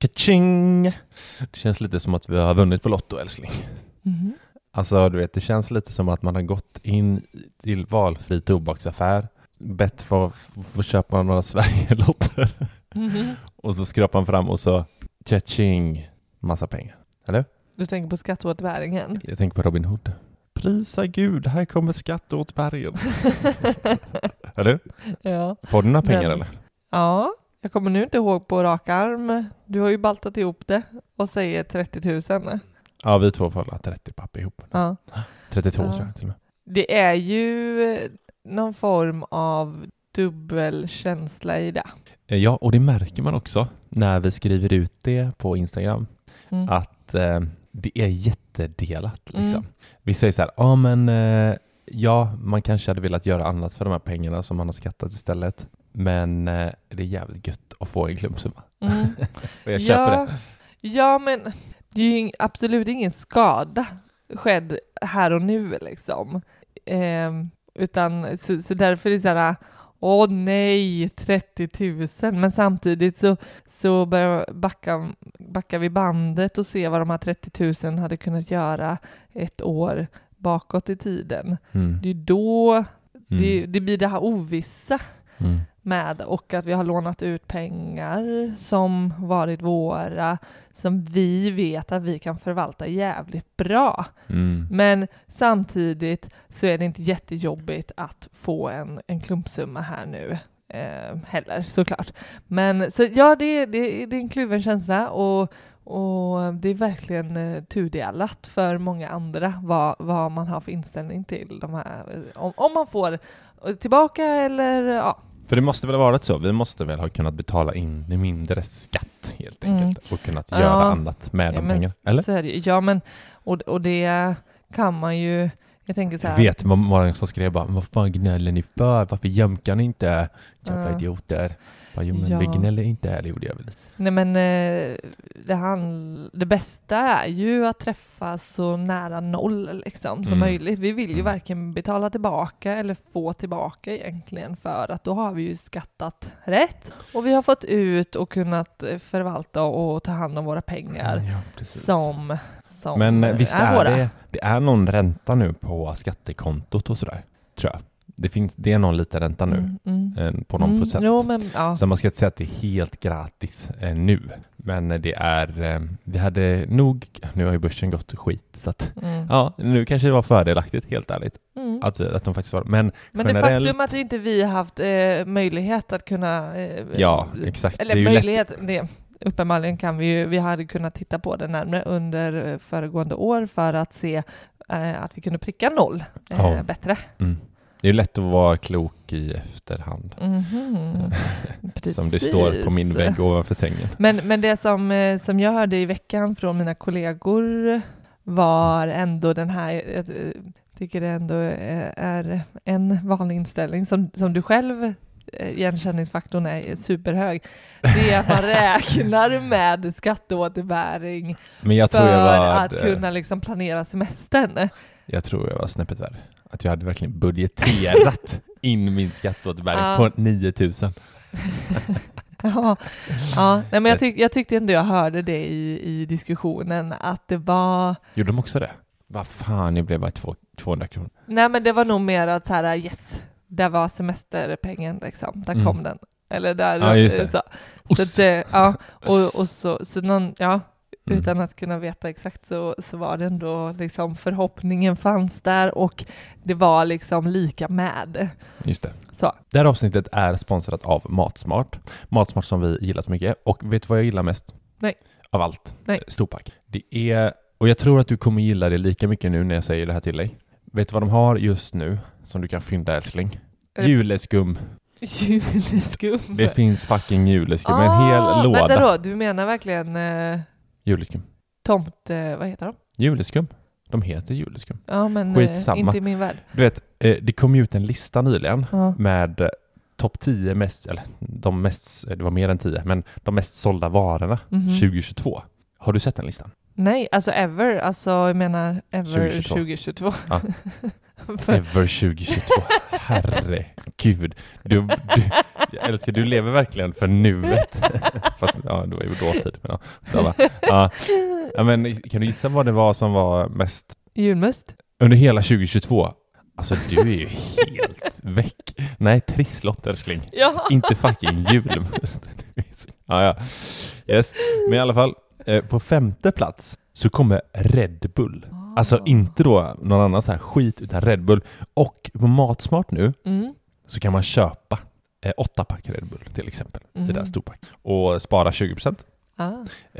Kaching! Det känns lite som att vi har vunnit på Lotto älskling. Mhm. Alltså du vet, det känns lite som att man har gått in till valfri tobaksaffär, bett för att få köpa några Sverigelotter Mhm. och så skrapar man fram och så kaching, massa pengar. Eller? Du tänker på skatteåterbäringen? Jag tänker på Robin Hood. Prisa Gud, här kommer skatteåterbäringen. Eller? ja. Får du några pengar Men- eller? ja, jag kommer nu inte ihåg på rak arm. Du har ju baltat ihop det och säger 30 000. Ja, vi två får hålla 30 papp ihop. Ja. 32 Ja. tror jag till och med. Det är ju någon form av dubbelkänsla i det. Eh, Ja, och det märker man också när vi skriver ut det på Instagram. Mm. att eh, det är jättedelat. Liksom. Mm. Vi säger så här, ja men eh, ja, man kanske hade velat göra annat för de här pengarna som man har skattat istället. Men eh, det är jävligt gött att få en klumpsumma. Mm. Och jag köper ja, det. Ja, men det är ju absolut ingen skada skedd här och nu liksom. Ehm, utan så, så därför är det så här, åh nej, 30 000. Men samtidigt så, så börjar backa, backar vi bandet och ser vad de här 30 000 hade kunnat göra ett år bakåt i tiden. Mm. Det är då det, Mm. det blir det här ovissa Mm. Med och att vi har lånat ut pengar som varit våra, som vi vet att vi kan förvalta jävligt bra. Mm. Men samtidigt så är det inte jättejobbigt att få en, en klumpsumma här nu eh, heller såklart. Men så ja, det, det, det är en kluven känsla och, och det är verkligen eh, tudelat för många andra vad, vad man har för inställning till de här, eh, om, om man får tillbaka eller ja, För det måste väl ha varit så? Vi måste väl ha kunnat betala in mindre skatt helt Mm. enkelt och kunnat Ja. göra annat med Ja, de pengarna. Eller? Så är det. Ja, men och, och det kan man ju, jag tänker så Jag här. vet vad många som skrev bara, vad fan gnäller ni för? Varför jämkar ni inte? Jävla Ja. idioter. Bara, jo men Ja. vi gnäller inte här, det gjorde jag väl. Nej men eh, det, handl- det bästa är ju att träffa så nära noll liksom, som Mm. möjligt. Vi vill ju Mm. varken betala tillbaka eller få tillbaka egentligen för att då har vi ju skattat rätt och vi har fått ut och kunnat eh, förvalta och ta hand om våra pengar Ja, som, som Men eh, visst är, våra. det, det är någon ränta nu på skattekontot och sådär, tror jag. Det, finns, det är någon liten ränta nu, Mm, mm. eh, på någon Mm, procent. Jo, men, ja. Så man ska inte säga att det är helt gratis eh, nu. Men eh, det är, eh, vi hade nog, nu har ju börsen gått skit, så att Mm. ja, nu kanske det var fördelaktigt, helt ärligt, Mm. att, att de faktiskt var Men Men det generellt, faktum att inte vi haft eh, möjlighet att kunna... Eh, ja, exakt. Eller det ju lätt, möjlighet, det, uppenbarligen kan vi ju, vi hade kunnat titta på det närmare under eh, föregående år för att se eh, att vi kunde pricka noll eh, Ja. bättre. mm. Det är lätt att vara klok i efterhand. Mhm. Som det står på min vägg ovanför sängen. Men, men det som, eh, som jag hörde i veckan från mina kollegor var ändå den här, jag eh, tycker det ändå är är en vanlig inställning som, som du själv eh, igenkänningsfaktorn är superhög. Det är att man räknar med skatteåterbäring Men jag för jag att kunna liksom planera semestern. jag tror jag var snäppet värre. Att jag hade verkligen budgeterat in min skatteåterbäring Ja. på 9000. Ja, ja nej, men jag, tyck, jag tyckte ändå jag hörde det i, i diskussionen att det var Gjorde de också det? Vad fan, jag blev bara två, 200 kronor. Nej men det var nog mer att så här, yes, där var semesterpengen liksom, där Mm. kom den. Eller där, Ja, det. så. Så, det- ja, och, och så, så någon, ja, Mm. utan att kunna veta exakt så, så var det ändå liksom förhoppningen fanns där och det var liksom lika med. Just det. Så. Det här avsnittet är sponsrat av Matsmart. Matsmart som vi gillar så mycket. Och vet du vad jag gillar mest? Nej. Av allt? Nej. Storpack. Det är, och jag tror att du kommer gilla det lika mycket nu när jag säger det här till dig. Vet du vad de har just nu som du kan fynda älskling? Det- Juleskum. Juleskum. Det finns fucking juleskum. en hel Ah, låda. Vänta då, du menar verkligen eh, Juleskum. tomt, eh, vad heter de? Juleskum. De heter juleskum. Ja men eh, Skitsamma. inte i min värld. Du vet, eh, det kom ju ut en lista nyligen Ja. med topp 10 mest, eller de mest, det var mer än 10, men de mest sålda varorna Mhm. 2022. Har du sett den listan? Nej, alltså ever, alltså jag menar ever 2022. 2022. Ja. Ever 2022. Herregud. Du, du, jag älskar, du lever verkligen för nuet. Fast ja, det var ju dåtid. Men, ja? Ja. ja, men kan du gissa vad det var som var mest Julmust? under hela 2022? Alltså du är ju helt väck. Nej, trisslott älskling. Ja. Inte fucking julmust. Ja, ja. Yes. Men i alla fall, eh, på femte plats så kommer Red Bull. Alltså inte då någon annan så här skit utan Red Bull. Och på Matsmart nu Mm. så kan man köpa eh, åtta pack Red Bull till exempel. Mm. Det där storpack. Och spara 20%. Ah.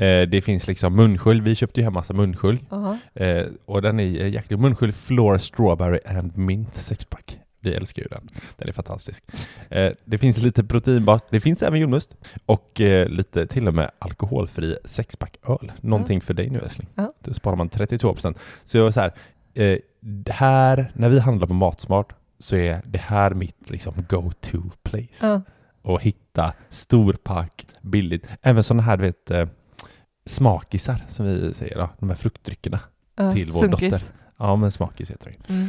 Eh, det finns liksom munskölj. Vi köpte ju hem massa munskölj. Aha. Eh, och den är eh, jäkligt munskölj Floor Strawberry and Mint sexpack. Vi älskar ju den. Den är fantastisk. Eh, det finns lite proteinbas. Det finns även julmust. Och eh, lite till och med alkoholfri sexpack öl. Någonting för dig nu älskling. Ja. Då sparar man 32%. Så jag var så här, eh, här, när vi handlar på Matsmart så är det här mitt liksom go-to place. Ja. Och hitta storpack, billigt. Även sådana här, du vet, eh, smakisar som vi säger, då, de här fruktdryckerna. Till vår sunkis. dotter. Ja, men smakis heter det. Mm.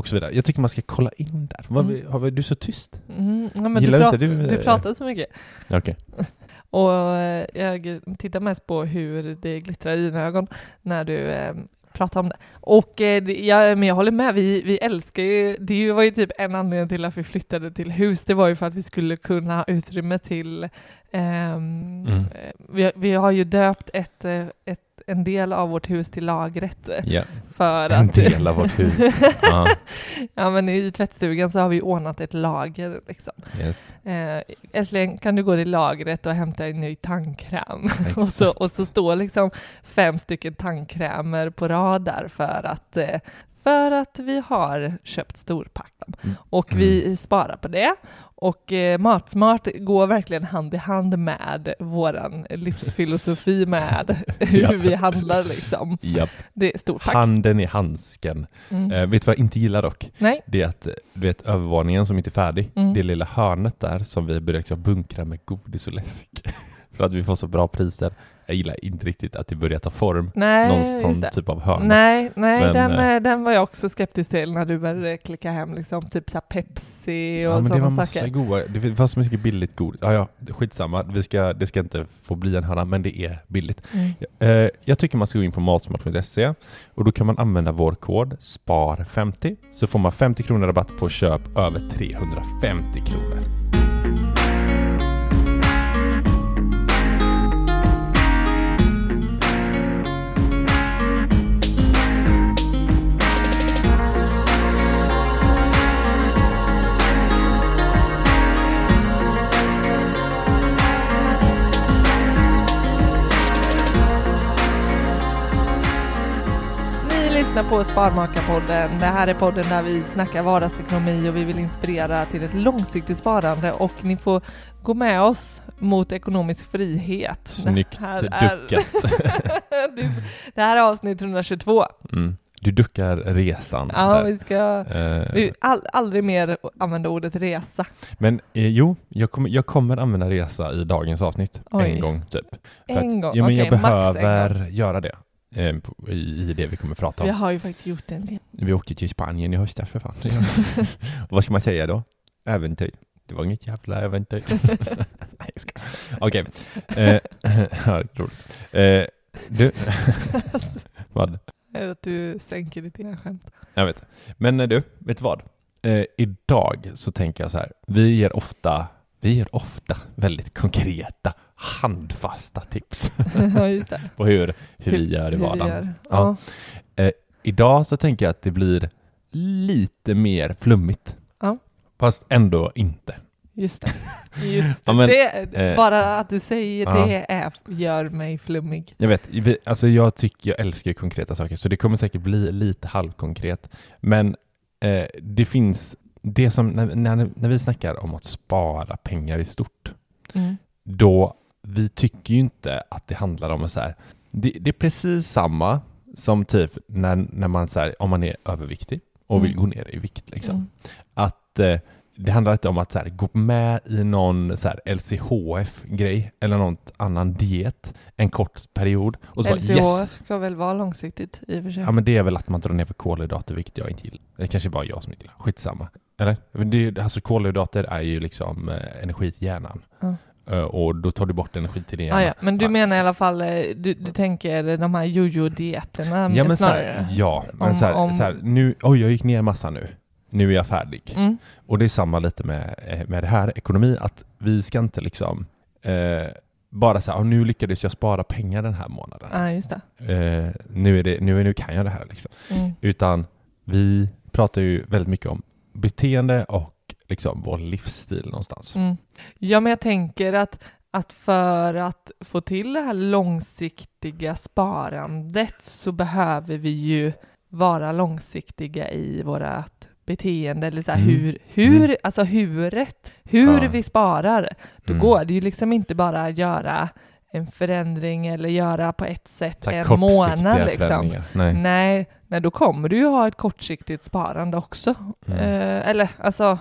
Och så vidare. Jag tycker man ska kolla in där. Mm. har, du är så tyst? Mm. Ja, men Gillar du, inte du, du eh, pratar så mycket. Okej. Och eh, jag tittar mest på hur det glittrar i dina ögon när du eh, pratar om det. Och eh, ja, men jag håller med, vi, vi älskar ju, det var ju typ en anledning till att vi flyttade till hus, det var ju för att vi skulle kunna ha utrymme till, ehm, Mm. eh, vi, vi har ju döpt ett, eh, ett, en del av vårt hus till lagret Ja. för En att del av vårt hus. Ja, ja men i tvättstugan så har vi ordnat ett lager liksom. yes. Eh, älskling, kan du gå till lagret och hämta en ny tandkräm? och, så, och så står liksom fem stycken tandkrämer på rad där för att, eh, för att vi har köpt storpack. Mm. Och vi sparar på det. Och eh, Matsmart går verkligen hand i hand med våran livsfilosofi med hur vi handlar liksom. Japp. Det är storpack. Handen i handsken. Mm. Eh, vet du vad jag inte gillar dock? Nej. Det är att, du vet övervåningen som inte är färdig, Mm. det lilla hörnet där som vi liksom bunkra med godis och läsk. För att vi får så bra priser. Jag gillar inte riktigt att det börjar ta form. Nej, Någon sån typ av hörna. Nej, nej Men, den, eh, eh, den var jag också skeptisk till när du började klicka hem liksom, typ så Pepsi och Ja men det var sådana massa saker. goda, det fanns mycket billigt godis. Ja, ja, skitsamma. Vi ska, det ska inte få bli en hörna, men det är billigt. Mm. Eh, jag tycker man ska gå in på matsmart.se och då kan man använda vår kod SPAR50 så får man 50 kronor rabatt på köp över 350 kronor. Lyssnar på Sparmakarpodden. Det här är podden där vi snackar vardagsekonomi och vi vill inspirera till ett långsiktigt sparande och ni får gå med oss mot ekonomisk frihet. Snyggt Det här är- duckat. det, det här är avsnitt 122. Mm. Du duckar resan. Ja, där. vi ska Eh, vi, all, aldrig mer använda ordet resa. Men eh, jo, jag kommer, jag kommer använda resa i dagens avsnitt. Oj. En gång typ. En att, gång? Ja, men jag max en behöver göra det. Eh, på- I, det vi kommer prata om. Vi har ju faktiskt gjort en del. Vi åkte till Spanien i höstas för fan. Vad ska man säga då? Äventyr. Det var inget jävla äventyr. Nej, jag skojar. Okej. Eh, ja, roligt. Eh, du, vad? Är att du sänker ditt egna skämt? Jag vet. Men eh, du, vet du vad? Eh, idag så tänker jag så här. Vi ger ofta, vi ger ofta väldigt konkreta, handfasta tips på hur, hur, vi gör i vardagen. Ja. Ja. Idag så tänker jag att det blir lite mer flummigt. Ja. Fast ändå inte. Just det. Just det. Men, det eh, bara att du säger det är, gör mig flummig. Jag vet, vi- alltså jag tycker, jag älskar konkreta saker, så det kommer säkert bli lite halvkonkret. Men eh, det finns, det som, när, när, när vi snackar om att spara pengar i stort, Mm. då vi tycker ju inte att det handlar om att så här, det, det är precis samma som typ när, när man så här, om man är överviktig och vill Mm. gå ner i vikt liksom. Mm. Att eh, det handlar inte om att så här, gå med i någon så LCHF-grej eller något annan diet en kort period. Och så LCHF bara, yes! ska väl vara långsiktigt i och för sig. Ja men det är väl att man drar ner på kolhydrater, vilket jag inte gillar. Det kanske bara jag som inte gillar. Skitsamma. Eller? Det, är- alltså kolhydrater är ju liksom eh, energi till hjärnan. Ja. Eh, och då tar du bort energi till din Ah, ja. Men du menar i alla fall, eh, du, du tänker de här jojo-dieterna Ja men så snarare? här, ja, men Om- så, här, om- så här, nu, oj jag gick ner massa nu. Nu är jag färdig. Mm. Och det är samma lite med, eh, med det här, ekonomi, att vi ska inte liksom eh, bara säga, nu lyckades jag spara pengar den här månaden. Det. Eh, nu, är det nu, nu kan jag det här liksom. Mm. Utan vi pratar ju väldigt mycket om beteende och liksom vår livsstil någonstans. Mm. Ja, men jag tänker att, att för att få till det här långsiktiga sparandet så behöver vi ju vara långsiktiga i vårat beteende, eller så här, Mm. hur, hur, alltså huret, hur Ja. vi sparar. Då Mm. går det ju liksom inte bara att göra en förändring eller göra på ett sätt en månad liksom. Nej. Nej, nej, då kommer du ju ha ett kortsiktigt sparande också. Mm. Eh, eller alltså,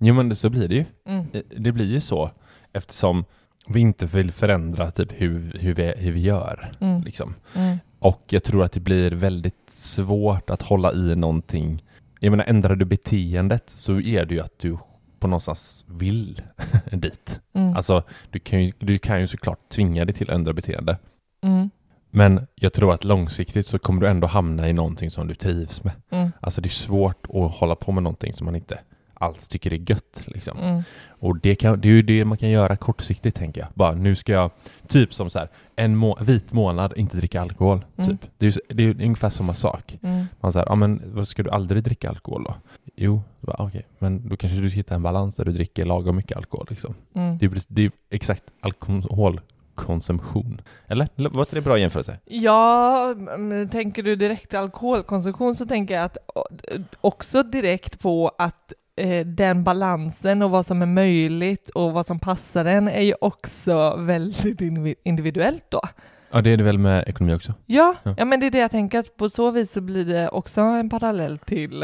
Jo men det- så blir det ju. mm, Det blir ju så eftersom vi inte vill förändra typ hur, hur, vi, hur vi gör. mm, Liksom. mm, Och jag tror att det blir väldigt svårt att hålla i någonting. Jag menar, ändrar du beteendet så är det ju att du på någonstans vill dit. mm, Alltså, du kan, ju, du kan ju såklart tvinga dig till att ändra beteende. mm, Men jag tror att långsiktigt så kommer du ändå hamna i någonting som du trivs med. mm, Alltså det är svårt att hålla på med någonting som man inte alls tycker är gött. Liksom. mm. Och det, kan, det är ju det man kan göra kortsiktigt tänker jag. Bara nu ska jag, typ som så här, en må vit månad inte dricka alkohol. Mm. Typ. Det är det är ungefär samma sak. Mm. Man säger, ja men vad ska du aldrig dricka alkohol då? Jo, okej, men då kanske du hittar en balans där du dricker lagom mycket alkohol liksom. Mm. Det är det är exakt alkoholkonsumtion. Eller? Eller Var inte det bra jämförelse? Ja, men tänker du direkt alkoholkonsumtion så tänker jag att också direkt på att eh, den balansen och vad som är möjligt och vad som passar en är ju också väldigt indivi- individuellt då. Ja, det är det väl med ekonomi också? Ja, Ja. ja. men det är det jag tänker att på så vis så blir det också en parallell till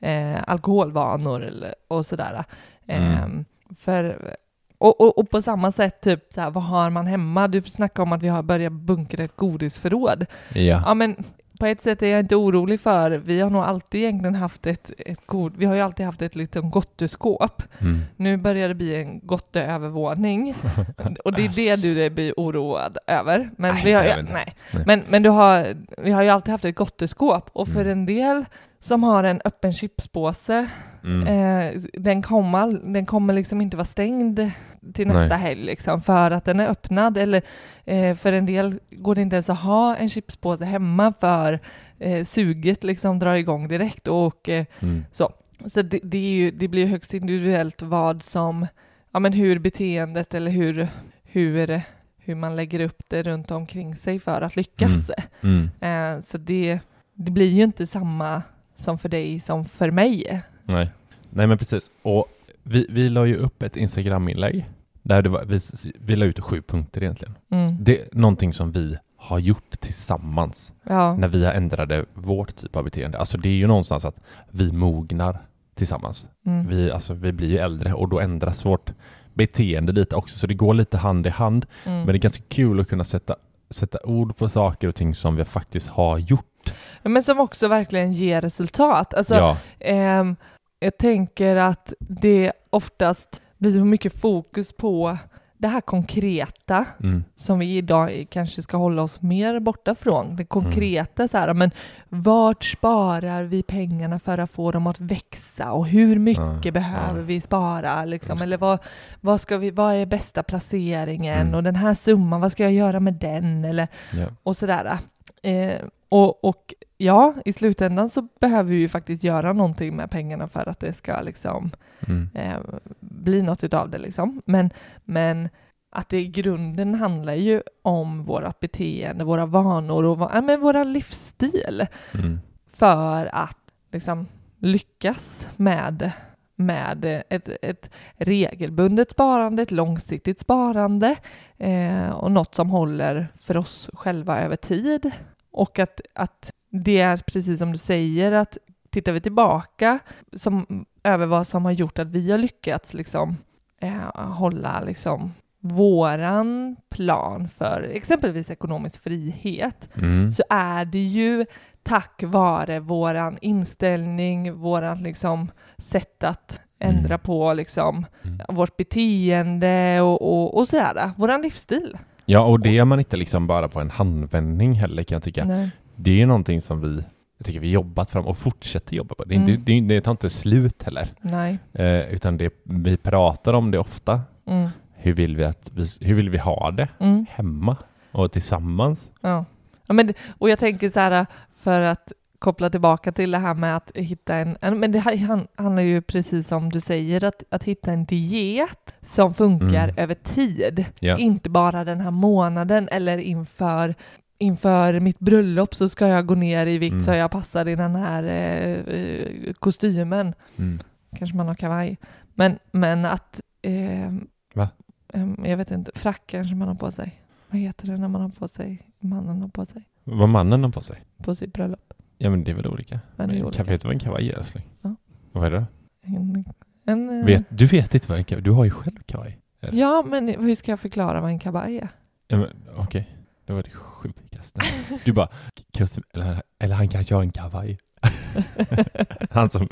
eh, alkoholvanor och sådär. Mm. Ehm, för, och, och, och på samma sätt, typ så här, vad har man hemma? Du snackade om att vi har börjat bunkra ett godisförråd. Ja. Ja, men på ett sätt är jag inte orolig för, vi har nog alltid egentligen haft ett, ett god, vi har ju alltid haft ett litet gotteskåp. Mm. Nu börjar det bli en gotteövervåning och det är det du blir oroad över. Men, Nej, vi har, ju, nej. Nej. Men, men du har, vi har ju alltid haft ett gotteskåp och för Mm. en del som har en öppen chipspåse, Mm. eh, den, kommer, den kommer liksom inte vara stängd till nästa Nej. helg liksom, för att den är öppnad. Eller eh, för en del går det inte ens att ha en chipspåse hemma för eh, suget liksom drar igång direkt. Och, Mm. så det, det, är ju, det blir högst individuellt vad som, ja men hur beteendet eller hur, hur, hur man lägger upp det runt omkring sig för att lyckas. Mm. Eh, så det, det blir ju inte samma som för dig som för mig. Nej. Nej men precis. Och vi, vi la ju upp ett Instagram-inlägg där det var, vi, vi la ut sju punkter egentligen. Mm. Det är någonting som vi har gjort tillsammans Ja. när vi har ändrade vårt typ av beteende. Alltså det är ju någonstans att vi mognar tillsammans. Mm. Vi, alltså, vi blir ju äldre och då ändras vårt beteende lite också. Så det går lite hand i hand. Mm. Men det är ganska kul att kunna sätta, sätta ord på saker och ting som vi faktiskt har gjort. Men som också verkligen ger resultat. Alltså, ja. ehm, jag tänker att det oftast blir så mycket fokus på det här konkreta Mm. som vi idag kanske ska hålla oss mer borta från. Det konkreta så här, men vart sparar vi pengarna för att få dem att växa och hur mycket Ja, behöver ja. vi spara liksom? Just. Eller vad, vad, ska vi, vad är bästa placeringen Mm. och den här summan, vad ska jag göra med den? Eller, Ja. och sådär. Eh, och, och ja, i slutändan så behöver vi ju faktiskt göra någonting med pengarna för att det ska liksom Mm. eh, bli något utav det liksom. Men, men att det i grunden handlar ju om våra beteende, våra vanor och ja, men våra livsstil Mm. för att liksom lyckas med, med ett, ett regelbundet sparande, ett långsiktigt sparande eh, och något som håller för oss själva över tid. Och att, att det är precis som du säger att tittar vi tillbaka som över vad som har gjort att vi har lyckats liksom, eh, hålla liksom, våran plan för exempelvis ekonomisk frihet Mm. så är det ju tack vare våran inställning, våran liksom sätt att ändra Mm. på liksom Mm. vårt beteende och, och, och sådär. Våran livsstil. Ja, och det är man inte liksom bara på en handvändning heller kan jag tycka. Nej. Det är ju någonting som vi, jag tycker vi jobbat fram och fortsätter jobba på. Det, Mm. det, det tar inte slut heller. Nej. Eh, utan det, vi pratar om det ofta. Mm. Hur vill vi, att vi, hur vill vi ha det Mm. hemma och tillsammans? Ja. ja men, det- och jag tänker så här, för att koppla tillbaka till det här med att hitta en, en men det handlar ju precis som du säger, att, att hitta en diet som funkar Mm. över tid. Ja. Inte bara den här månaden eller inför, inför mitt bröllop så ska jag gå ner i vikt Mm. så jag passar i den här eh, eh, kostymen. Mm. Kanske man har kavaj. Men, men att... Eh, Va? ehm, jag vet inte, frack kanske man har på sig. Vad heter det när man har på sig, mannen har på sig, Vad mannen har på sig? på sitt bröllop? Ja men det är väl olika. Ja, det är olika. Vet du vad en kavaj är älskling? Ja. Vad är det? En, en, eh, Vet, du vet inte vad en kavaj Du har ju själv kavaj. Ja, men hur ska jag förklara vad en kavaj är? Ja, Okej, det var det sjukaste. Du bara, "Kostym- eller, eller han kanske har en kavaj. han som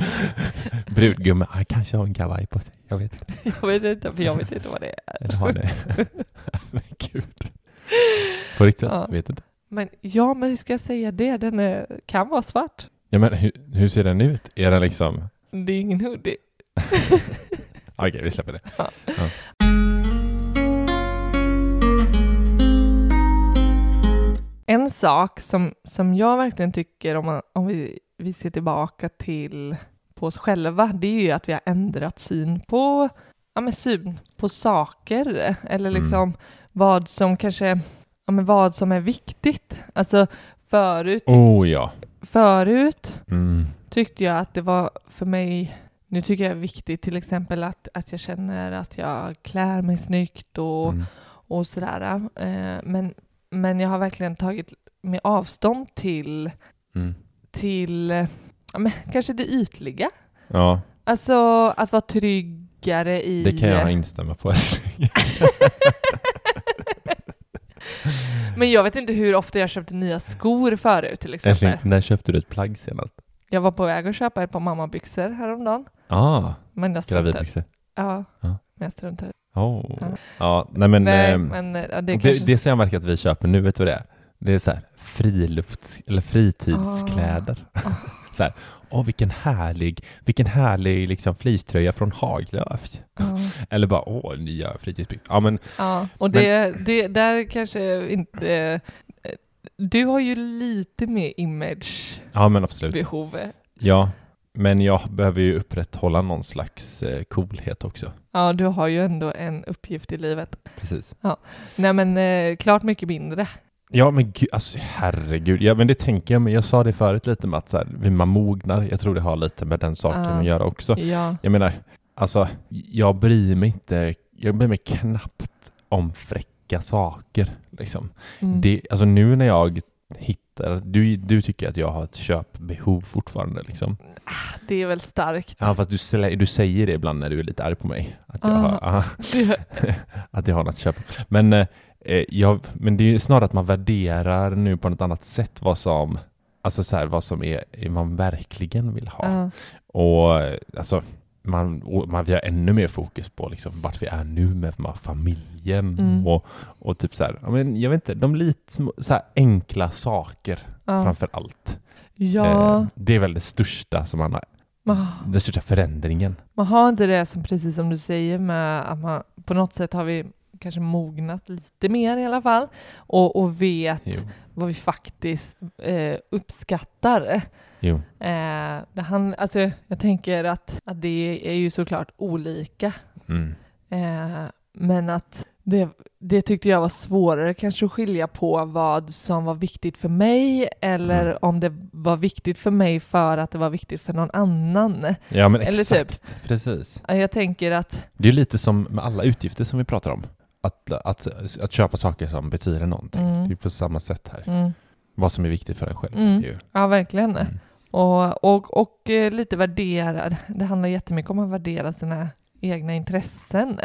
brudgummen, han kanske har en kavaj på sig. Jag vet inte. Jag vet inte, för jag vet inte vad det är. Eller har det. men gud. På riktigt, Ja. jag vet inte. Men ja, men hur ska jag säga det? Den är, kan vara svart. Ja, men hur, hur ser den ut? Är den liksom... Det är ingen hoodie. Okej, vi släpper det. En sak som, som jag verkligen tycker, om, man, om vi, vi ser tillbaka till på oss själva, det är ju att vi har ändrat syn på, ja, men syn på saker, eller Mm. liksom vad som kanske, ja, men vad som är viktigt. Alltså förut, Oh ja. förut Mm. tyckte jag att det var för mig, nu tycker jag det är viktigt till exempel att, att jag känner att jag klär mig snyggt och, Mm. och sådär. Eh, men, men jag har verkligen tagit med avstånd till, Mm. till ja, men, kanske det ytliga. Ja, Alltså att vara tryggare i... det kan jag instämma på. Men jag vet inte hur ofta jag köpte nya skor förut till exempel. Älskling, när köpte du ett plagg senast? Jag var på väg att köpa ett par mammabyxor häromdagen. Ah, Men jag gravidbyxor. Ja, Ja. men jag struntade. Oh. Ja. Ja, nej men... Nej, ehm, men eh, det det, kanske... det, märker att vi köper nu, vet du vad det är? Det är så här frilufts eller fritidskläder. Ah. Så här, åh vilken härlig, vilken härlig liksom fleecetröja från Haglöf. Ja. Eller bara, åh nya fritidsbyxor. Ja men, Ja, och det, det där kanske inte... eh, Du har ju lite mer ja men absolut. image-behov. Ja, men jag behöver ju upprätthålla någon slags eh, coolhet också. Ja, du har ju ändå en uppgift i livet. Precis. Nej, men eh, klart mycket mindre. Ja men gud, alltså herregud. Ja men det tänker jag, men jag sa det förut lite med att så här, man mognar. Jag tror det har lite med den saken Ja. att göra också. Ja, Jag menar, alltså jag bryr mig inte, jag bryr mig knappt om fräcka saker. Liksom. mm. Det, alltså nu när jag hittar, du, du tycker att jag har ett köpbehov fortfarande liksom. det är väl starkt. Ja fast du, du säger det ibland när du är lite arg på mig. Att jag, Ah. har, Det, att jag har något köp. Men, eh, jag, men det är ju snarare att man värderar nu på något annat sätt vad som, alltså så här, vad som är, är man verkligen vill ha. ja. Och alltså, man, man, vi har ännu mer fokus på liksom, vart vi är nu med familjen Mm. och, och typ så här, men jag vet inte, de lite så här enkla saker Ja. framför allt. ja. Eh, det är väl det största som man har, Man, den största förändringen. man har inte det som precis som du säger med att man på något sätt har vi kanske mognat lite mer i alla fall och, och vet Jo. vad vi faktiskt eh, uppskattar. jo. Eh, han, alltså, jag tänker att, att det är ju såklart olika. Mm. Eh, men att det, det tyckte jag var svårare kanske att skilja på vad som var viktigt för mig eller Mm. om det var viktigt för mig för att det var viktigt för någon annan. Ja men Eller typ. exakt, precis. Eh, Jag tänker att, Det är lite som med alla utgifter som vi pratar om. Att, att, att köpa saker som betyder någonting. Mm. Det är på samma sätt här. mm, Vad som är viktigt för en själv. Mm. Ju. ja verkligen. Mm. och, och, och eh, lite värdera, det handlar jättemycket om att värdera sina egna intressen.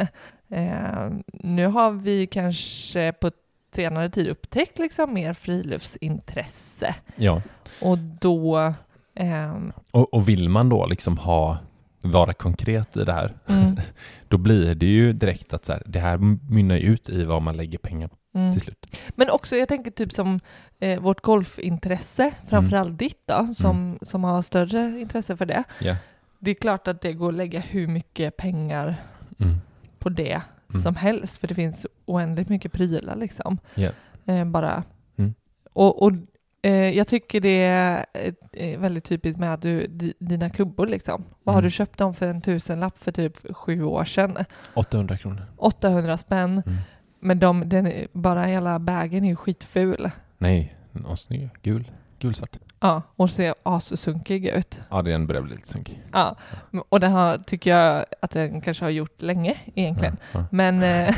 Eh, nu har vi kanske på senare tid upptäckt liksom mer friluftsintresse Ja. och då ehm, Och, och vill man då liksom ha, vara konkret i det här, mm, då blir det ju direkt att så här, det här mynnar ut i vad man lägger pengar på mm. till slut. Men också, jag tänker typ som eh, vårt golfintresse, framförallt ditt då, som, som har större intresse för det. Ja. Det är klart att det går att lägga hur mycket pengar Mm. på det Mm. som helst, för det finns oändligt mycket prylar liksom. Ja. Eh, bara. Mm. Och, och jag tycker det är eh, väldigt typiskt med att du, di, dina klubbor liksom. Vad har Mm. du köpt dem för en tusenlapp för typ sju år sedan? 800 kronor. 800 spänn. Mm. Men de, den, bara hela bagen är ju skitful. Nej, någon snygg. Gul. Gulsvart. Ja, och ser assunkig ut. Ja, den börjar bli lite sunkig. Ja, och den har, tycker jag att den kanske har gjort länge egentligen. Ja, ja. Men, eh,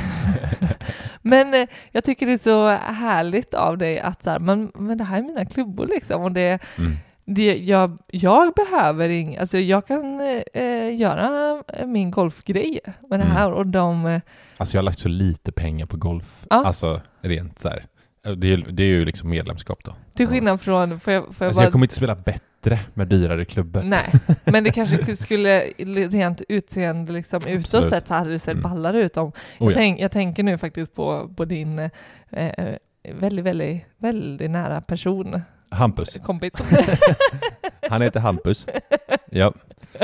men eh, jag tycker det är så härligt av dig att så här, men, men det här är mina klubbor liksom. Och det, Mm. det, jag, jag behöver ing, alltså jag kan eh, göra min golfgrej med det Mm. här och de, eh, Alltså jag har lagt så lite pengar på golf. Ja. Alltså rent så här. Det är, det är ju liksom medlemskap då. till skillnad från, får jag, får jag Alltså bara jag kommer inte spela bättre med dyrare klubbor. Nej, men det kanske skulle rent utseende liksom utåt sett hade det sett Mm. ballare ut om. Oh, jag, ja. tänk, jag tänker nu faktiskt på, på din eh, väldigt, väldigt, väldigt nära person, Hampus. kompis, Han heter Hampus. Ja.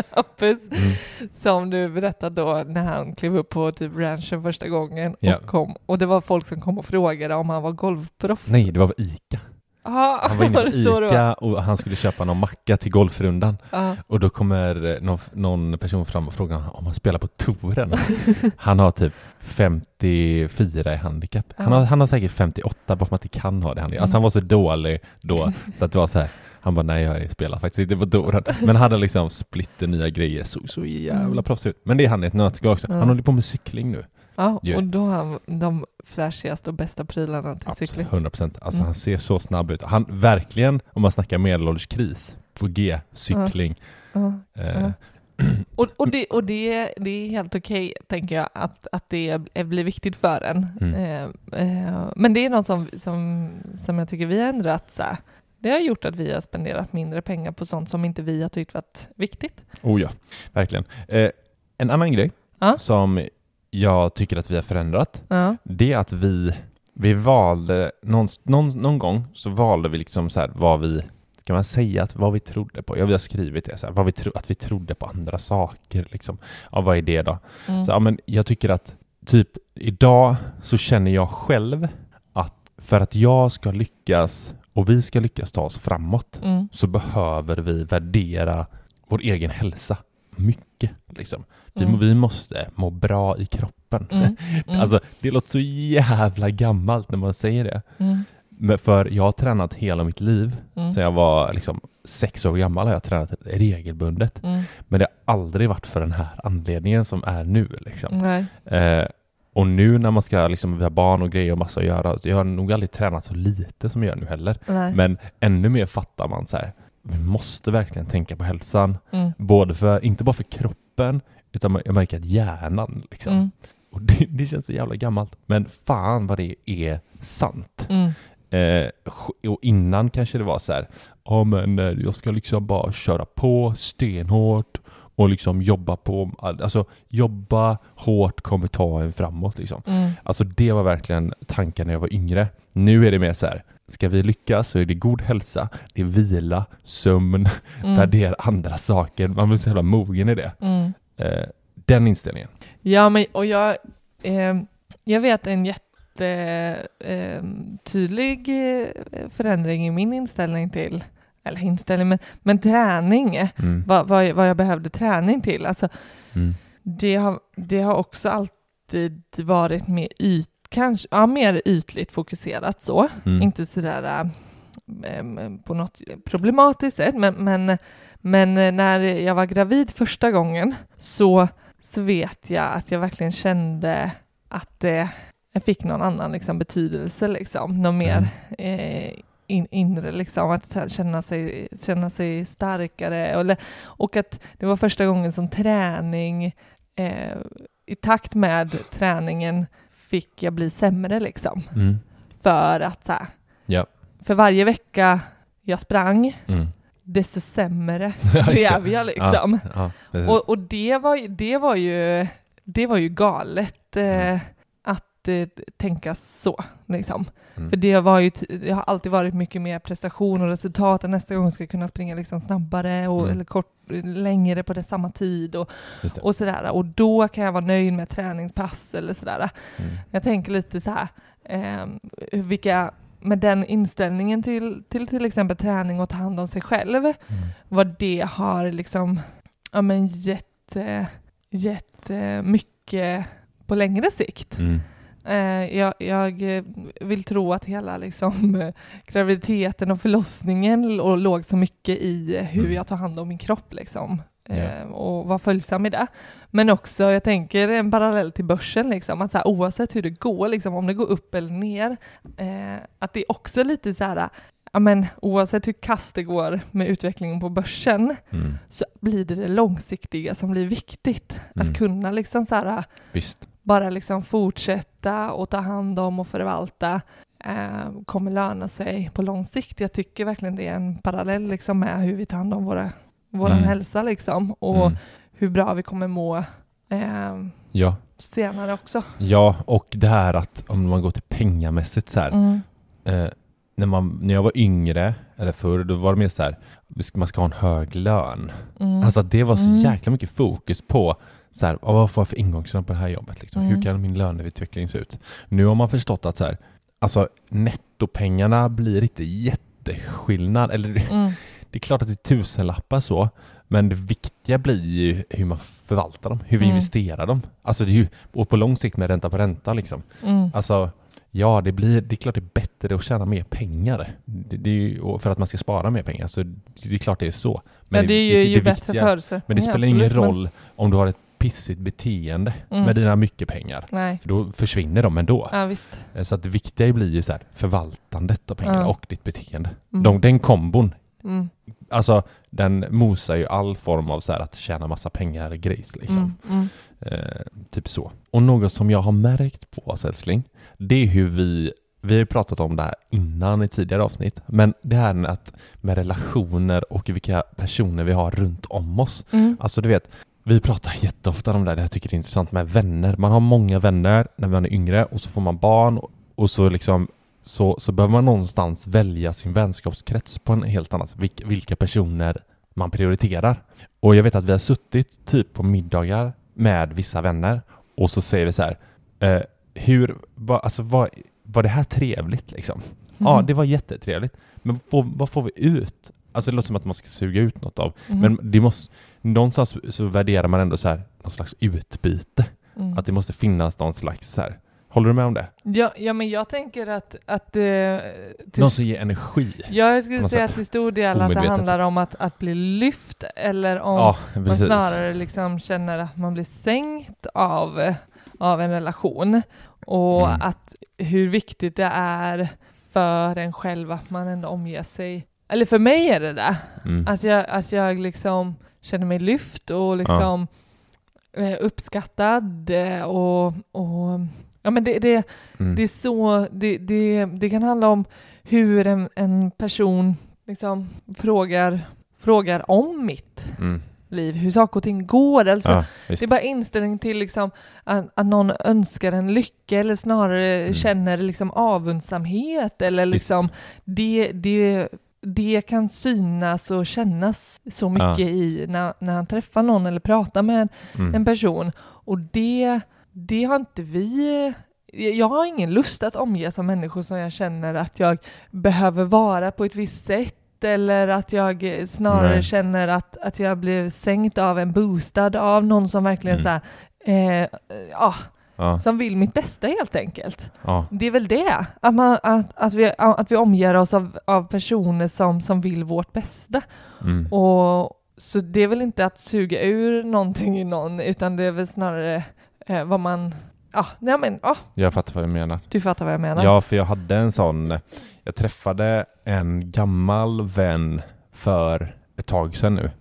Hampus, Mm. som du berättade då när han klev upp på typ ranchen första gången Ja. och kom. Och det var folk som kom och frågade om han var golfproffs. Nej, det var Ica. Han var inne på? Ica och han skulle köpa någon macka till golfrundan. Ja. Och då kommer någon, någon person fram och frågar om han spelar på touren. Han har typ 54 i handikapp. Han har, han har säkert 58 bara för att han inte kan ha det. Alltså han var så dålig då så att det var så här. Han bara nej jag spelar faktiskt inte på touren. Men hade liksom splitter nya grejer. Såg så jävla Mm. proffsig ut. Men det är han i ett nötskal också. Han håller på med cykling nu. ja, och då har han de flashigaste och bästa prylarna till cykling. 100 procent. Alltså Mm. han ser så snabb ut. Han verkligen, om man snackar medelålderskris, på G, cykling. Ja. Eh, Ja. Och, och, det, och det, det är helt okej, tänker jag, att, att det blir viktigt för en. Mm. Eh, eh, men det är något som, som, som jag tycker vi har ändrat. Så här. Det har gjort att vi har spenderat mindre pengar på sånt som inte vi har tyckt varit viktigt. Oh ja, verkligen. Eh, en annan grej som jag tycker att vi har förändrat, Ja. det är att vi, vi valde, någon, någon, någon gång så valde vi liksom så här vad vi, kan man säga att vad vi trodde på? Ja, vi har skrivit det, så här, vad vi tro, att vi trodde på andra saker liksom. Ja, vad är det då? Mm. Så ja, men jag tycker att typ idag så känner jag själv att för att jag ska lyckas och vi ska lyckas ta oss framåt Mm. så behöver vi värdera vår egen hälsa mycket. Liksom. Vi, Mm. vi måste må bra i kroppen. Mm. Mm. Alltså, det låter så jävla gammalt när man säger det. Mm. Men för jag har tränat hela mitt liv. Mm. Sedan jag var liksom, sex år gammal har jag tränat regelbundet. Mm. Men det har aldrig varit för den här anledningen som är nu. Liksom. Eh, och nu när man ska, liksom, har barn och grejer och massa att göra, jag har nog aldrig tränat så lite som jag gör nu heller. Nej. Men ännu mer fattar man så här, vi måste verkligen tänka på hälsan. Mm. Både för, inte bara för kroppen, utan jag märker att hjärnan liksom. Mm. Och det, det känns så jävla gammalt. Men fan vad det är sant. Mm. Eh, och innan kanske det var så här, ja men eh, jag ska liksom bara köra på stenhårt och liksom jobba på, alltså jobba hårt kommer ta en framåt liksom. Mm. Alltså det var verkligen tanken när jag var yngre. Nu är det mer så här, ska vi lyckas så är det god hälsa, det är vila, sömn, Mm. värdera andra saker. Man blir så jävla mogen i det. Mm. Eh, den inställningen. Ja, men och jag, eh, jag vet en jätte eh, eh, förändring i min inställning till, eller inställning, men, men träning, Mm. vad, vad, jag- vad jag behövde träning till. Alltså, Mm. det, har, det har också alltid varit mer yt, kanske, ja, mer ytligt fokuserat så. Mm. Inte sådär äh, på något problematiskt sätt, men, men, men när jag var gravid första gången så, så vet jag att jag verkligen kände att det jag fick någon annan liksom, betydelse, liksom, någon mer eh, in, inre, liksom, att känna sig, känna sig starkare. Och, och att det var första gången som träning, eh, i takt med träningen fick jag bli sämre liksom. Mm. För att så här, Ja. för varje vecka jag sprang, Mm. desto sämre Ja, blev jag liksom. Ja, precis. Och, och det, var, det, var ju, det var ju galet eh, Mm. Eh, tänka så. Liksom. Mm. För det, var ju, det har alltid varit mycket mer prestation och resultat. att Nästa gång ska jag kunna springa liksom snabbare och, Mm. eller kort, längre på det samma tid och, och sådär. Och då kan jag vara nöjd med träningspass eller sådär. Mm. Jag tänker lite så här, eh, vilka, med den inställningen till, till till exempel träning och ta hand om sig själv, Mm. vad det har liksom, ja men gett, eh, gett eh, mycket på längre sikt. Mm. Eh, jag, jag eh, vill tro att hela liksom, eh, graviditeten och förlossningen låg så mycket i hur Mm. jag tar hand om min kropp liksom. Eh, och var följsam i det. Men också, jag tänker en parallell till börsen, liksom, att så här, oavsett hur det går, liksom, om det går upp eller ner, eh, att det är också lite så här, ja, men, oavsett hur kast det går med utvecklingen på börsen, Mm. så blir det det långsiktiga som blir viktigt. Mm. Att kunna liksom så här, Visst. Bara liksom fortsätta och ta hand om och förvalta eh, kommer löna sig på lång sikt. Jag tycker verkligen det är en parallell liksom med hur vi tar hand om våra, vår Mm. hälsa liksom, och Mm. hur bra vi kommer må eh, Ja. senare också. ja, och det här att om man går till pengamässigt så här. Mm. Eh, när, man, när jag var yngre, eller förr, då var det mer så här, man ska ha en hög lön. Mm. Alltså det var så Mm. jäkla mycket fokus på så här, "Ah, vad får jag för ingångslön på det här jobbet? Liksom? Mm. Hur kan min löneutveckling se ut? Nu har man förstått att så här, alltså nettopengarna blir inte jätteskillnad. Eller det- Mm. det är klart att det är tusenlappar så, men det viktiga blir ju hur man förvaltar dem, hur vi Mm. investerar dem. Alltså det är ju, och på lång sikt med ränta på ränta liksom. Mm. Alltså, ja, det, blir, det är klart det är bättre att tjäna mer pengar. Det, det är ju, för att man ska spara mer pengar, så det är klart det är så. Men det är ju, ju bättre viktiga- förutsättningar. Men det spelar ingen roll om du har ett pissigt beteende Mm. med dina mycket pengar. Nej, För då försvinner de ändå. ja visst. Så att det viktiga blir ju så här, förvaltandet av pengarna Ja. och ditt beteende. Mm. De, den kombon, Mm. alltså den mosar ju all form av så här att tjäna massa pengar grejs liksom. Mm. Mm. Eh, typ så. Och något som jag har märkt på oss älskling, det är hur vi, vi har ju pratat om det här innan i tidigare avsnitt, men det här med, att, med relationer och vilka personer vi har runt om oss. Mm. Alltså du vet, vi pratar jätteofta om det här, det jag tycker det är intressant med vänner. Man har många vänner när man är yngre och så får man barn och så liksom så, så behöver man någonstans välja sin vänskapskrets på en helt annat, vilka, vilka personer man prioriterar. Och jag vet att vi har suttit typ på middagar med vissa vänner och så säger vi så här, eh, hur, va, alltså var, var det här trevligt liksom? Ja, Mm. det var jättetrevligt. Men vad, vad får vi ut? Alltså det låter som att man ska suga ut något av. Mm. Men det måste, någonstans så värderar man ändå så här, någon slags utbyte. Mm. Att det måste finnas någon slags så här. Håller du med om det? Ja, ja, men jag tänker att, att eh, till Någon som ger energi. Ja, jag skulle säga sätt. till stor del att det handlar om att, att bli lyft eller om Ja, man snarare liksom känner att man blir sänkt av, av en relation. Och Mm. att hur viktigt det är för en själv att man ändå omger sig, eller för mig är det det, Mm. att jag, att jag liksom känner mig lyft och liksom eh, uppskattad eh, och, och ja men det, det, Mm. det är så, det, det, det kan handla om hur en, en person liksom frågar, frågar om mitt Mm. liv, hur saker och ting går. Alltså, Ja, det är bara inställning till liksom att, att någon önskar en lycka eller snarare Mm. känner liksom avundsamhet eller Visst. liksom det, det, det kan synas och kännas så mycket i när, när han träffar någon eller pratar med Mm. en person. Och det, det har inte vi... Jag har ingen lust att omges av människor som jag känner att jag behöver vara på ett visst sätt eller att jag snarare Nej. känner att, att jag blev sänkt av en boostad av någon som verkligen Mm. så här, eh, ja, Ja, som vill mitt bästa helt enkelt. ja. Det är väl det, att, man, att, att, vi, att vi omger oss av, av personer som, som vill vårt bästa. Mm. Och, så det är väl inte att suga ur någonting i någon, utan det är väl snarare eh, vad man Ja, nej men, ja, Jag fattar vad du menar. du fattar vad jag menar. Ja, för jag hade en sån, jag träffade en gammal vän för ett tag sedan nu,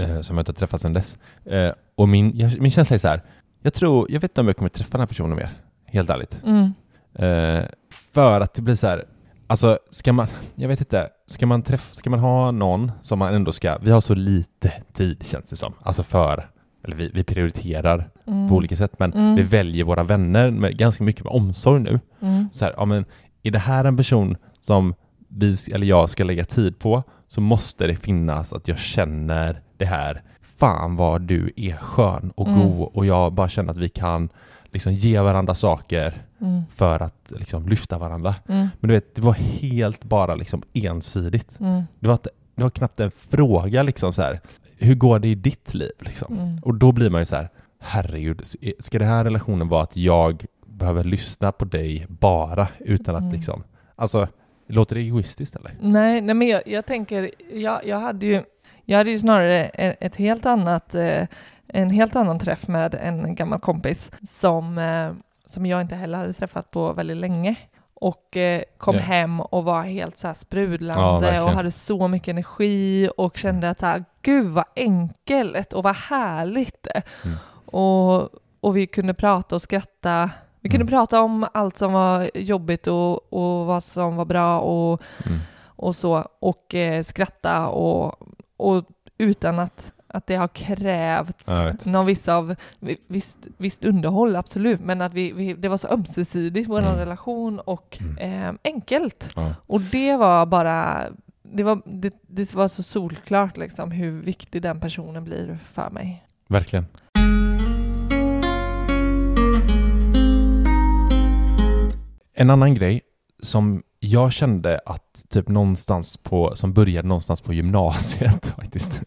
eh, som jag inte träffat sedan dess. Eh, och min, jag, min känsla är så här, jag tror, jag vet inte om jag kommer träffa den här personen mer, helt ärligt. Mm. Eh, för att det blir så här, alltså ska man, jag vet inte, ska man träffa, ska man ha någon som man ändå ska, vi har så lite tid känns det som, alltså för, eller vi, vi prioriterar Mm. på olika sätt, men Mm. vi väljer våra vänner med ganska mycket med omsorg nu. Mm. Så här, ja men är det här en person som vi, eller jag ska lägga tid på så måste det finnas att jag känner det här, fan vad du är skön och Mm. god och jag bara känner att vi kan liksom ge varandra saker Mm. för att liksom lyfta varandra. Mm. Men du vet, det var helt bara liksom ensidigt. Mm. Det var, inte- det var knappt en fråga liksom så här, hur går det i ditt liv liksom? Mm. Och då blir man ju så här, herregud, ska den här relationen vara att jag behöver lyssna på dig bara utan att Mm. liksom, alltså, låter det egoistiskt eller? Nej, nej men jag, jag tänker, jag, jag, hade ju, jag hade ju snarare ett, ett helt annat, eh, en helt annan träff med en gammal kompis som, eh, som jag inte heller hade träffat på väldigt länge. Och eh, kom Ja. hem och var helt så här Ja, sprudlande verkligen. och hade så mycket energi och kände att så här, gud vad enkelt och vad härligt. Mm. Och, och vi kunde prata och skratta. Vi kunde Mm. prata om allt som var jobbigt och, och vad som var bra och Mm. och så och eh, skratta och, och utan att, att det har krävt Ja, jag vet. någon viss av, vi- visst, visst underhåll absolut, men att vi, vi, det var så ömsesidigt, vår Mm. relation och Mm. eh, enkelt. Ja. Och det var bara, det var, det, det var så solklart liksom hur viktig den personen blir för mig. Verkligen. En annan grej som jag kände att typ någonstans på, som började någonstans på gymnasiet faktiskt,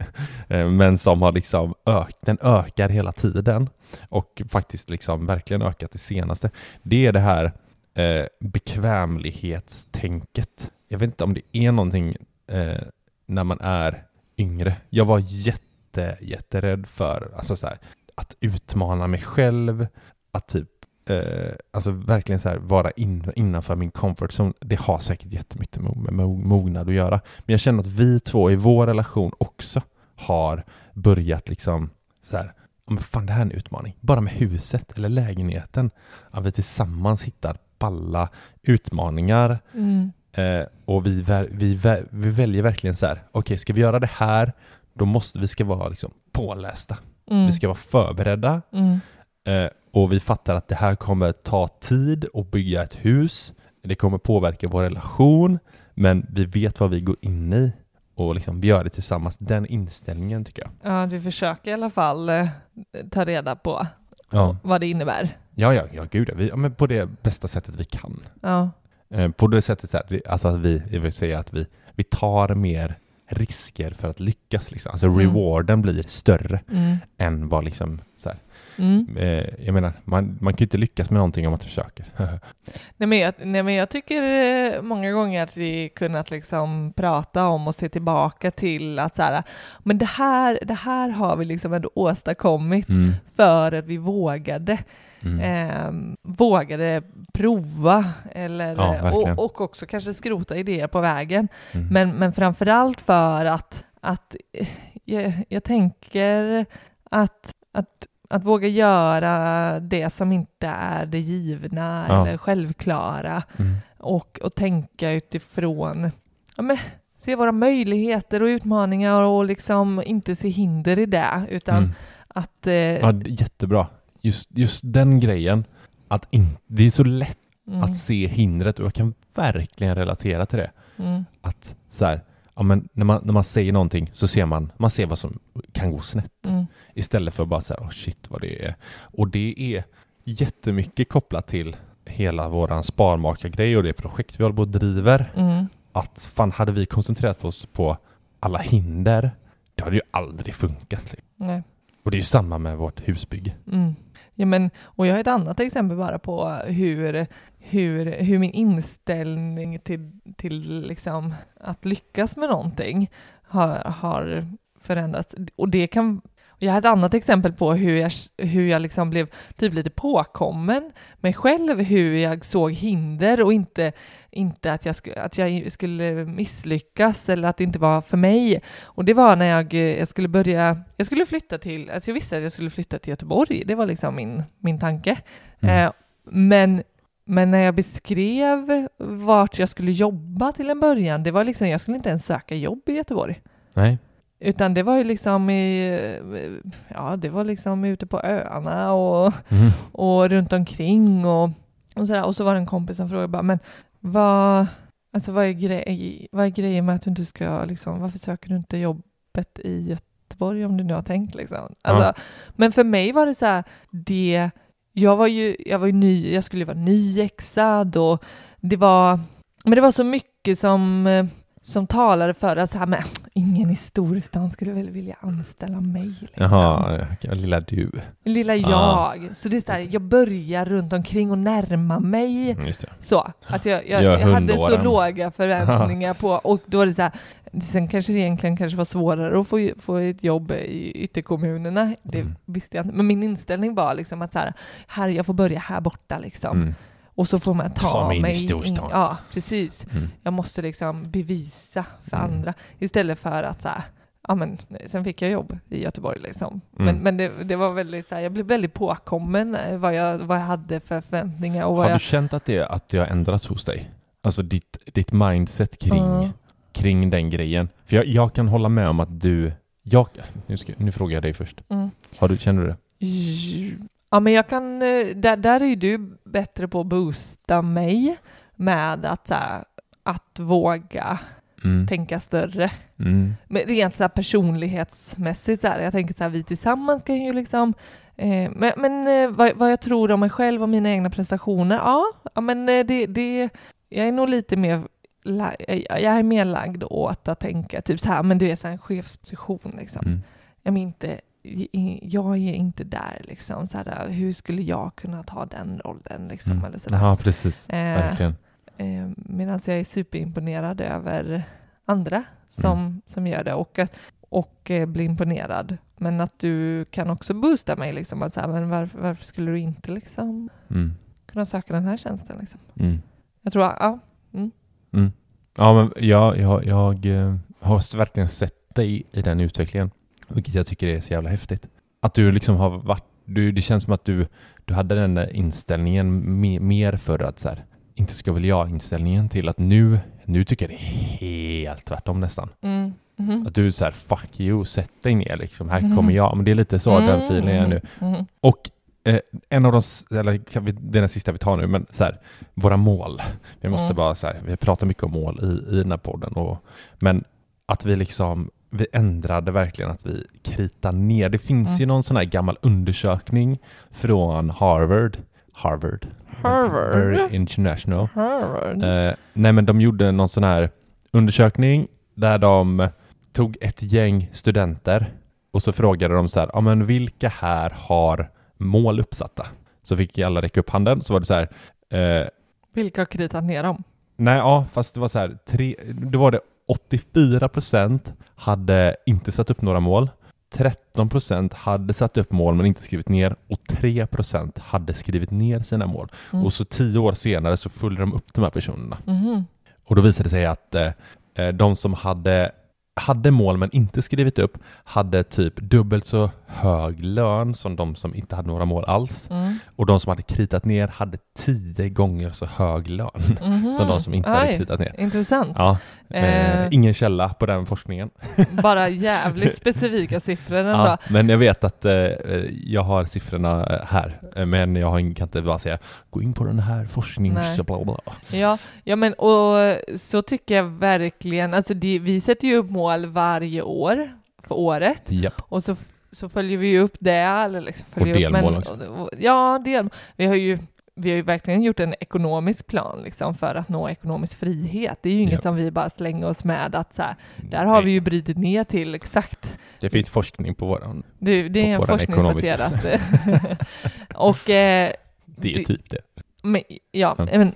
eh, men som har liksom ökat, den ökar hela tiden och faktiskt liksom verkligen ökat det senaste. Det är det här eh, bekvämlighetstänket. Jag vet inte om det är någonting eh, när man är yngre. Jag var jätte, jätterädd för alltså så här, att utmana mig själv, att typ eh, alltså verkligen så här vara in, innanför min comfort zone. Det har säkert jättemycket med, med mo- mognad att göra. Men jag känner att vi två i vår relation också har börjat liksom så här, "Ja, men fan det här är en utmaning. Bara med huset eller lägenheten. Att vi tillsammans hittar balla utmaningar Mm. Eh, och vi, vi, vi väljer verkligen så här, okej ska vi göra det här, då måste vi ska vara liksom pålästa. Mm. Vi ska vara förberedda Mm. Eh, och vi fattar att det här kommer ta tid att bygga ett hus. Det kommer påverka vår relation, men vi vet vad vi går in i och liksom vi gör det tillsammans. Den inställningen tycker jag. Ja, du försöker i alla fall eh, ta reda på Ja, vad det innebär. ja, ja, ja gud. Vi, ja men på det bästa sättet vi kan. Ja. Eh, på det sättet så här, alltså att vi, jag vill säga att vi, vi tar mer risker för att lyckas. Liksom. Alltså Mm. rewarden blir större Mm. än vad liksom så här. Mm. Eh, jag menar, man, man kan ju inte lyckas med någonting om man inte försöker. Nej men, jag, nej men jag tycker eh, många gånger att vi kunnat liksom prata om och se tillbaka till att så här, men det här, det här har vi liksom ändå åstadkommit Mm. för att vi vågade. Mm. Eh, vågade prova eller, Ja, och, och också kanske skrota idéer på vägen. Mm. Men, men framförallt för att, att eh, jag, jag tänker att, att, att våga göra det som inte är det givna Ja. eller självklara Mm. och, och tänka utifrån, ja, men, se våra möjligheter och utmaningar och liksom inte se hinder i det utan Mm. att eh, Ja, jättebra. Just, just den grejen, att in, det är så lätt mm, att se hindret och jag kan verkligen relatera till det. mm, Att så här, ja, men när, man, när man säger någonting så ser man, man ser vad som kan gå snett. mm, Istället för bara så här, oh shit vad det är. Och det är jättemycket kopplat till hela våran sparmakargrej och det projekt vi håller på och driver. mm, Att fan, hade vi koncentrerat oss på alla hinder, det hade ju aldrig funkat. nej. Och det är ju samma med vårt husbygge. Mm. Ja, men, och jag har ett annat exempel bara på hur, hur, hur min inställning till, till liksom att lyckas med någonting har, har förändrats. Och det kan Jag har ett annat exempel på hur jag, hur jag liksom blev typ lite påkommen mig själv, hur jag såg hinder och inte, inte att, jag sk att jag skulle misslyckas eller att det inte var för mig. Och det var när jag, jag skulle börja, jag skulle flytta till, alltså jag visste att jag skulle flytta till Göteborg, det var liksom min, min tanke. Mm. Eh, men men när jag beskrev vart jag skulle jobba till en början, det var liksom, jag skulle inte ens söka jobb i Göteborg. Nej. Utan det var ju liksom i, ja det var liksom ute på öarna och, Mm. och runt omkring och, och sådär. Och så var det en kompis som frågade bara, men vad, alltså vad är, grej, vad är grejen med att du inte ska liksom, varför söker du inte jobbet i Göteborg om du nu har tänkt liksom? Alltså, Ja. Men för mig var det så här, det, jag var ju, jag var ju ny, jag skulle vara nyexad och det var, men det var så mycket som, som talade för att så här, men ingen i storstan skulle väl vilja anställa mig. Liksom. Jaha, ja, lilla du. Lilla jag. Ah. Så det är så här, jag börjar runt omkring och närma mig. Mm. Så, att jag, jag, jag hade så låga förväntningar på, och då var det så här, sen kanske det egentligen kanske var svårare att få, få ett jobb i ytterkommunerna, det Mm. visste jag inte, men min inställning var liksom att så här, här jag får börja här borta liksom, Mm. Och så får man ta, Ta mig in i storstan. ja, precis. Mm. Jag måste liksom bevisa för Mm. andra, istället för att så här, ja men sen fick jag jobb i Göteborg liksom. Men, Mm. men det, det var väldigt så här, jag blev väldigt påkommen eh, vad jag, vad jag hade för förväntningar och Har jag du känt att det, att det har ändrats hos dig? Alltså ditt, ditt mindset kring, kring den grejen. För jag, jag kan hålla med om att du... Jag, nu, ska, nu frågar jag dig först. Mm. Har du, känner du det? Ja, men jag kan, eh, där, där är ju du bättre på att boosta mig med att, så här, att våga Mm. tänka större. Mm. Men rent så här personlighetsmässigt, så här, jag tänker så här, vi tillsammans kan ju liksom eh, men men eh, vad, vad jag tror om mig själv och mina egna prestationer, ja, ja men eh, det, det, jag är nog lite mer la- jag är mer lagd åt att tänka typ så här, men du är så här en chefsposition liksom. Mm. jag, men inte, jag är inte där liksom. Så här, hur skulle jag kunna ta den rollen liksom? Mm. Eller så. Ja, precis. Eh, Verkligen. eh, Medan jag är superimponerad över andra som, Mm. som gör det och, och eh, blir imponerad. Men att du kan också boosta mig liksom. Att så här, men varför, varför skulle du inte liksom Mm. kunna söka den här tjänsten liksom? Mm. Jag tror, ja. Mm. Ja, men jag, jag, jag eh, har verkligen sett dig i den utvecklingen, vilket jag tycker är så jävla häftigt. Att du liksom har varit, du, det känns som att du, du hade den där inställningen me, mer för att så här, inte ska väl jag inställningen till att nu, nu tycker jag det är helt tvärtom nästan. Mm. Mhm. Att du är så här, fuck you, sätt dig ner liksom, här Mm. kommer jag. Men det är lite så den Mm, filen är nu. mhm. Och eh, en av de, eller kan vi, det är den sista vi tar nu, men så här, våra mål. Vi måste Mm. bara så här, vi pratar mycket om mål i, i den här podden, och, men att vi liksom, vi ändrade verkligen att vi kritar ner. Det finns Mm. ju någon sån här gammal undersökning från Harvard, Harvard, Harvard. Very International. Harvard. Eh, nej men de gjorde någon sån här undersökning där de tog ett gäng studenter och så frågade de så här, ja men vilka här har mål uppsatta? Så fick alla räcka upp handen, så var det så här, eh, Vilka har kritat ner dem? nej ja, fast det var så här, tre, då var det 84 procent hade inte satt upp några mål, 13 procent hade satt upp mål men inte skrivit ner och 3 procent hade skrivit ner sina mål. Mm. Och så tio år senare så följde de upp de här personerna. Mhm. Och då visade det sig att eh, de som hade, hade mål men inte skrivit upp hade typ dubbelt så hög lön som de som inte hade några mål alls. Mm. Och de som hade kritat ner hade tio gånger så hög lön Mhm. som de som inte hade Aj, kritat ner. Intressant. Ja, eh, ingen källa på den forskningen. Bara jävligt specifika siffror ändå. Ja, men jag vet att eh, jag har siffrorna eh, här, eh, men jag har kan inte bara säga gå in på den här forsknings... Nej. Bla bla. Ja, ja men och så tycker jag verkligen, alltså det, vi sätter ju upp mål varje år för året Japp. och så, så följer vi ju upp det. Eller liksom följer Och upp, men- delmål också. Ja, del, vi har ju vi har ju verkligen gjort en ekonomisk plan liksom, för att nå ekonomisk frihet. Det är ju inget Ja. som vi bara slänger oss med att så här, där har Nej, vi ju brutit ner till exakt Det finns forskning på våran. Det, det är en och, eh, Det är Det- typ det. men, ja, Ja. men,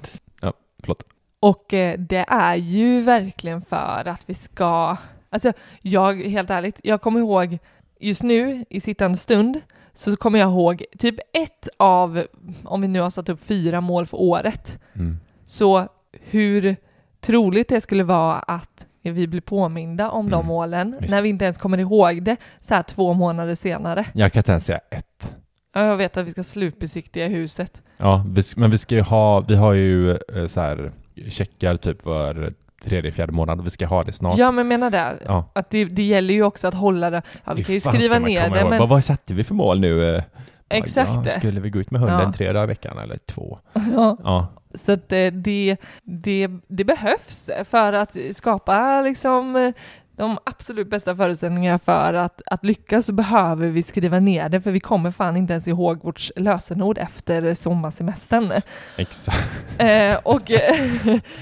Förlåt. och eh, det är ju verkligen för att vi ska, alltså jag, helt ärligt, jag kommer ihåg just nu i sittande stund så kommer jag ihåg typ ett av, om vi nu har satt upp fyra mål för året, Mm. så hur troligt det skulle vara att vi blir påminda om de Mm, målen visst. när vi inte ens kommer ihåg det så här två månader senare. Jag kan inte ens säga ett. Ja, Jag vet att vi ska slutbesiktiga huset. Ja, men vi ska ju ha, vi har ju eh, så här checkar typ var tredje, fjärde månad och vi ska ha det snart. Ja, men menar det. Ja. Att det, det gäller ju också att hålla det. Ja, vi kan ju Hur skriva ner det, men Vad, vad satte vi för mål nu? eh? exakt Ja, skulle vi gå ut med hunden Ja. tre dagar i veckan eller två? Ja. Ja, Så eh, det, det, det behövs för att skapa liksom eh, de absolut bästa förutsättningarna för att, att lyckas så behöver vi skriva ner det för vi kommer fan inte ens ihåg vårt lösenord efter sommarsemestern. exakt. Eh, och eh,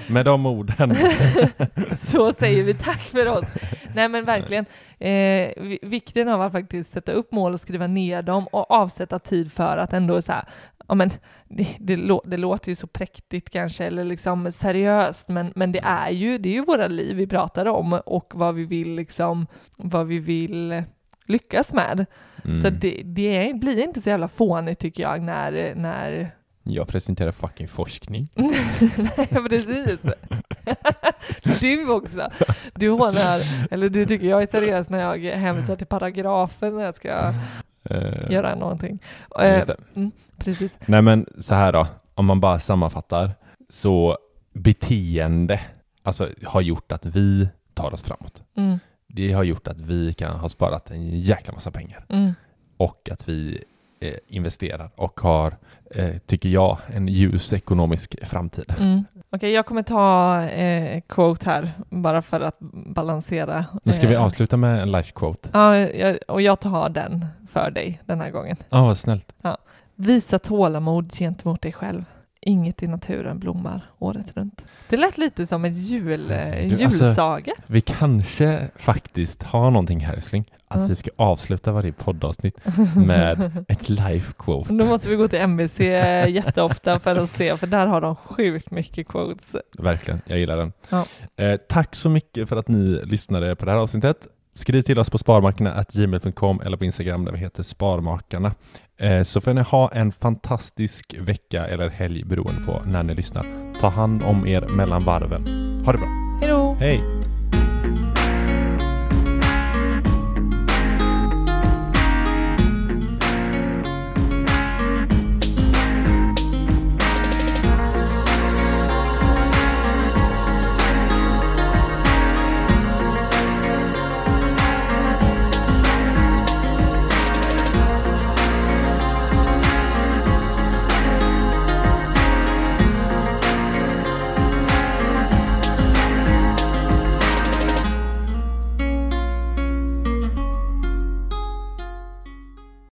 Med de orden. så säger vi tack för oss. Nej men verkligen, eh, vi- vikten av att faktiskt sätta upp mål och skriva ner dem och avsätta tid för att ändå så här, ja men det, det, lå, det låter ju så präktigt kanske eller liksom seriöst men, men det är ju, det är ju våra liv vi pratar om och vad vi vill liksom, vad vi vill lyckas med. Mm. Så det, det blir inte så jävla fånigt tycker jag när, när Jag presenterar fucking forskning. Nej, precis. Du också. Du hånar, eller du tycker jag är seriös när jag hänvisar till paragrafen när jag ska Eh, göra någonting. Eh, det. precis. Nej men så här då, om man bara sammanfattar. Så beteende alltså, har gjort att vi tar oss framåt. Mm, Det har gjort att vi kan ha sparat en jäkla massa pengar. mm, och att vi eh, investerar och har, eh, tycker jag, en ljus ekonomisk framtid. mm. Okej, jag kommer ta eh, quote här bara för att balansera. Nu ska vi eh, avsluta med en life quote. Ja, jag, och jag tar den för dig den här gången. Ja, vad snällt. Visa tålamod gentemot dig själv. Inget i naturen blommar året runt. Det lät lite som en jul, eh, Du, alltså- julsaga. Vi kanske faktiskt har någonting här älskling, att Ja. vi ska avsluta varje poddavsnitt med ett life quote. Då måste vi gå till MVC jätteofta för att se, för där har de sjukt mycket quotes. Verkligen, jag gillar den. Ja. Eh, tack så mycket för att ni lyssnade på det här avsnittet. Skriv till oss på sparmakarna.gmail.com eller på Instagram där vi heter Sparmakarna. Eh, så får ni ha en fantastisk vecka eller helg beroende på när ni lyssnar. Ta hand om er mellan varven. Ha det bra. Hej då! Hej!